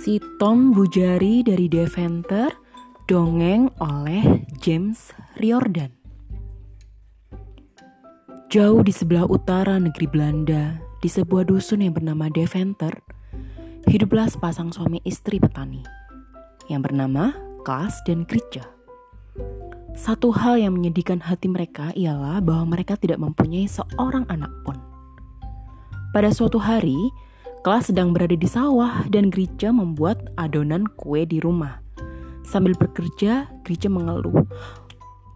Si Tom Bujari dari Deventer dongeng oleh James Riordan. Jauh di sebelah utara negeri Belanda, di sebuah dusun yang bernama Deventer, hiduplah sepasang suami istri petani yang bernama Klaas dan Gritja. Satu hal yang menyedihkan hati mereka ialah bahwa mereka tidak mempunyai seorang anak pun. Pada suatu hari, Klaas sedang berada di sawah dan Gritja membuat adonan kue di rumah. Sambil bekerja, Gritja mengeluh.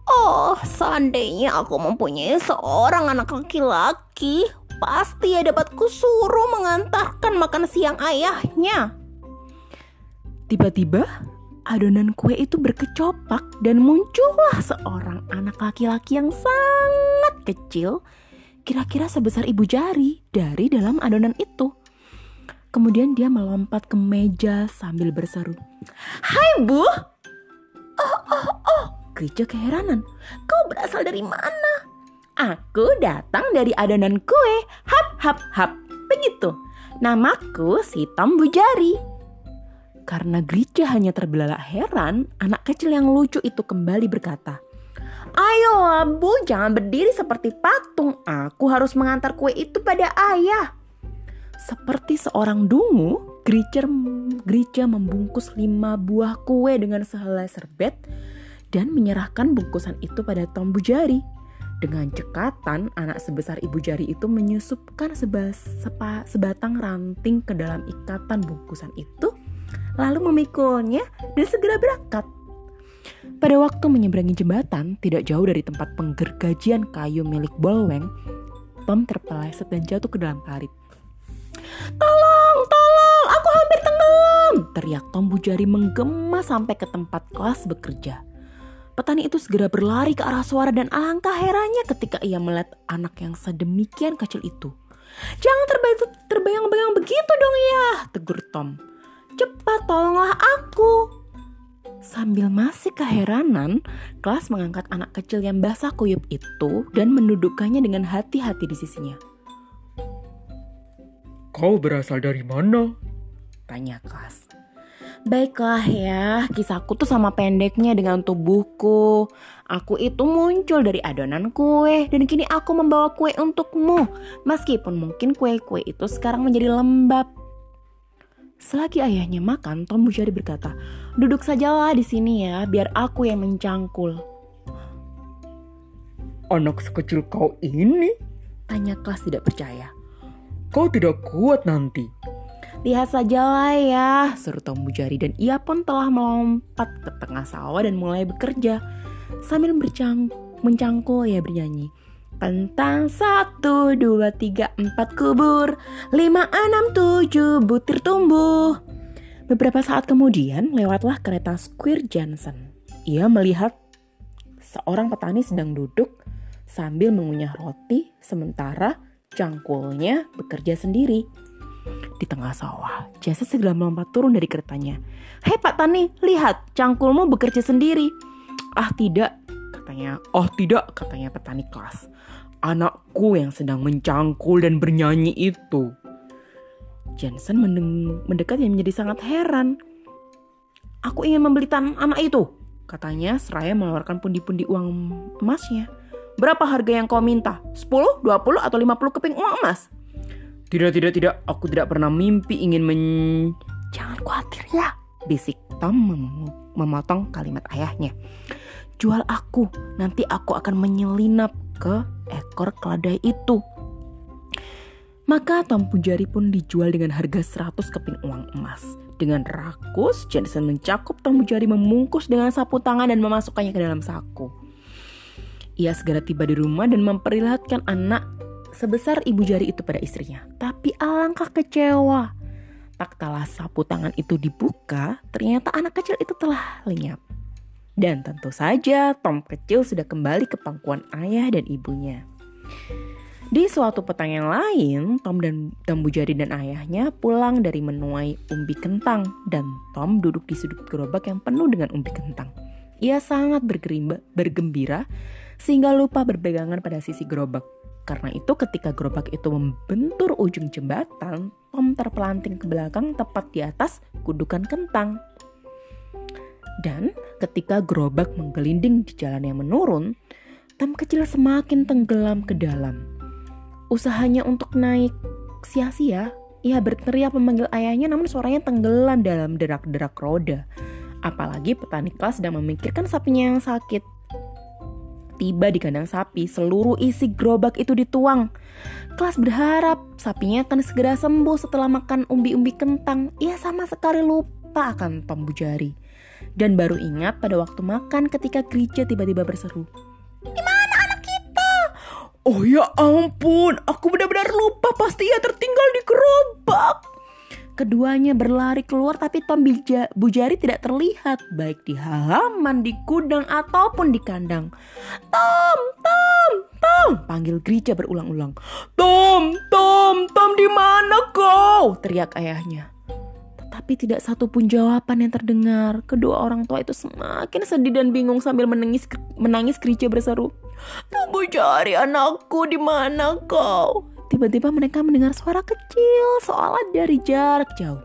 Oh, seandainya aku mempunyai seorang anak laki-laki, pasti ya dapat kusuruh mengantarkan makan siang ayahnya. Tiba-tiba, adonan kue itu berkecopak dan muncullah seorang anak laki-laki yang sangat kecil, kira-kira sebesar ibu jari dari dalam adonan itu. Kemudian dia melompat ke meja sambil berseru. Hai bu! Oh, oh, oh! Gereja keheranan. Kau berasal dari mana? Aku datang dari adonan kue. Hap, hap, hap. Begitu. Namaku si Tom Bujari. Karena gereja hanya terbelalak heran, anak kecil yang lucu itu kembali berkata, Ayo bu, jangan berdiri seperti patung. Aku harus mengantar kue itu pada ayah. Seperti seorang dungu, Gritcher, membungkus lima buah kue dengan sehelai serbet dan menyerahkan bungkusan itu pada Tom Bujari. Dengan cekatan, anak sebesar ibu jari itu menyusupkan seba, sepa, sebatang ranting ke dalam ikatan bungkusan itu, lalu memikulnya dan segera berangkat. Pada waktu menyeberangi jembatan, tidak jauh dari tempat penggergajian kayu milik Bolweng, Tom terpeleset dan jatuh ke dalam parit. Tolong, tolong, aku hampir tenggelam. Teriak Tom Bujari menggema sampai ke tempat kelas bekerja. Petani itu segera berlari ke arah suara dan alangkah herannya ketika ia melihat anak yang sedemikian kecil itu. Jangan terbayang-bayang begitu dong ya, tegur Tom. Cepat tolonglah aku. Sambil masih keheranan, kelas mengangkat anak kecil yang basah kuyup itu dan mendudukkannya dengan hati-hati di sisinya. Kau berasal dari mana? Tanya kelas. Baiklah ya, kisahku tuh sama pendeknya dengan tubuhku. Aku itu muncul dari adonan kue dan kini aku membawa kue untukmu. Meskipun mungkin kue-kue itu sekarang menjadi lembab. Selagi ayahnya makan, Tom Bujari berkata, "Duduk sajalah di sini ya, biar aku yang mencangkul." Anak sekecil kau ini? Tanya kelas tidak percaya. Kau tidak kuat nanti. Lihat sajalah ya, seru Tom Bujari dan ia pun telah melompat ke tengah sawah dan mulai bekerja. Sambil mencangkul ia bernyanyi. Kentang satu, dua, tiga, empat kubur Lima, enam, tujuh, butir tumbuh Beberapa saat kemudian lewatlah kereta Squire Johnson Ia melihat seorang petani sedang duduk sambil mengunyah roti Sementara cangkulnya bekerja sendiri. Di tengah sawah, Jasa segera melompat turun dari keretanya. Hei Pak Tani, lihat cangkulmu bekerja sendiri. Ah tidak, katanya. Oh tidak, katanya petani kelas. Anakku yang sedang mencangkul dan bernyanyi itu. Jensen mendekat yang menjadi sangat heran. Aku ingin membeli tanah anak itu, katanya seraya mengeluarkan pundi-pundi uang emasnya. Berapa harga yang kau minta? 10, 20, atau 50 keping uang emas? Tidak, tidak, tidak. Aku tidak pernah mimpi ingin men... Jangan khawatir ya, bisik Tom mem memotong kalimat ayahnya. Jual aku, nanti aku akan menyelinap ke ekor keledai itu. Maka Tom Pujari pun dijual dengan harga 100 keping uang emas. Dengan rakus, Jensen mencakup Tom Pujari membungkus dengan sapu tangan dan memasukkannya ke dalam saku. Ia segera tiba di rumah dan memperlihatkan anak sebesar ibu jari itu pada istrinya. Tapi alangkah kecewa. Tak kalah sapu tangan itu dibuka, ternyata anak kecil itu telah lenyap. Dan tentu saja Tom kecil sudah kembali ke pangkuan ayah dan ibunya. Di suatu petang yang lain, Tom dan Tom Bujari dan ayahnya pulang dari menuai umbi kentang dan Tom duduk di sudut gerobak yang penuh dengan umbi kentang. Ia sangat bergembira sehingga lupa berpegangan pada sisi gerobak. Karena itu ketika gerobak itu membentur ujung jembatan, Tom terpelanting ke belakang tepat di atas kudukan kentang. Dan ketika gerobak menggelinding di jalan yang menurun, Tom kecil semakin tenggelam ke dalam. Usahanya untuk naik sia-sia, ia berteriak memanggil ayahnya namun suaranya tenggelam dalam derak-derak roda. Apalagi petani kelas sedang memikirkan sapinya yang sakit. Tiba di kandang sapi, seluruh isi gerobak itu dituang. Kelas berharap sapinya akan segera sembuh setelah makan umbi-umbi kentang. Ia sama sekali lupa akan pembujari. Dan baru ingat pada waktu makan ketika gereja tiba-tiba berseru. Di mana anak kita? Oh ya ampun, aku benar-benar lupa pasti ia tertinggal di gerobak. Keduanya berlari keluar tapi Tom Bija, Bujari tidak terlihat baik di halaman, di gudang ataupun di kandang. Tom, Tom, Tom, panggil gereja berulang-ulang. Tom, Tom, Tom di mana kau? Teriak ayahnya. Tetapi tidak satu pun jawaban yang terdengar. Kedua orang tua itu semakin sedih dan bingung sambil menangis menangis gereja berseru. Tom Bujari anakku di mana kau? Tiba-tiba mereka mendengar suara kecil seolah dari jarak jauh.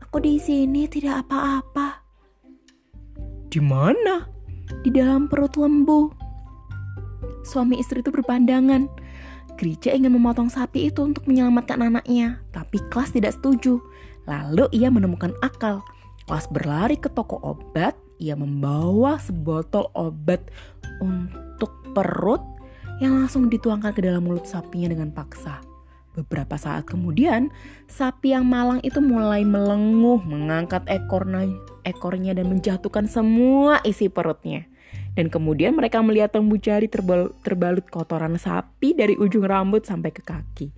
Aku di sini tidak apa-apa. Di mana? Di dalam perut lembu. Suami istri itu berpandangan. Gereja ingin memotong sapi itu untuk menyelamatkan anaknya, tapi Klas tidak setuju. Lalu ia menemukan akal. Klas berlari ke toko obat, ia membawa sebotol obat untuk perut yang langsung dituangkan ke dalam mulut sapinya dengan paksa. Beberapa saat kemudian, sapi yang malang itu mulai melenguh, mengangkat ekornya, ekornya dan menjatuhkan semua isi perutnya. Dan kemudian mereka melihat tembu jari terbal, terbalut kotoran sapi dari ujung rambut sampai ke kaki.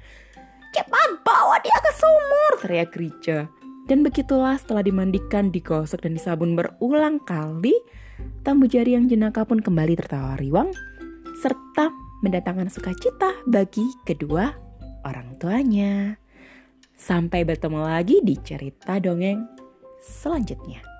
Cepat bawa dia ke sumur, teriak Rica. Dan begitulah setelah dimandikan, digosok dan disabun berulang kali, tambu jari yang jenaka pun kembali tertawa riwang, serta mendatangkan sukacita bagi kedua orang tuanya. Sampai bertemu lagi di cerita dongeng selanjutnya.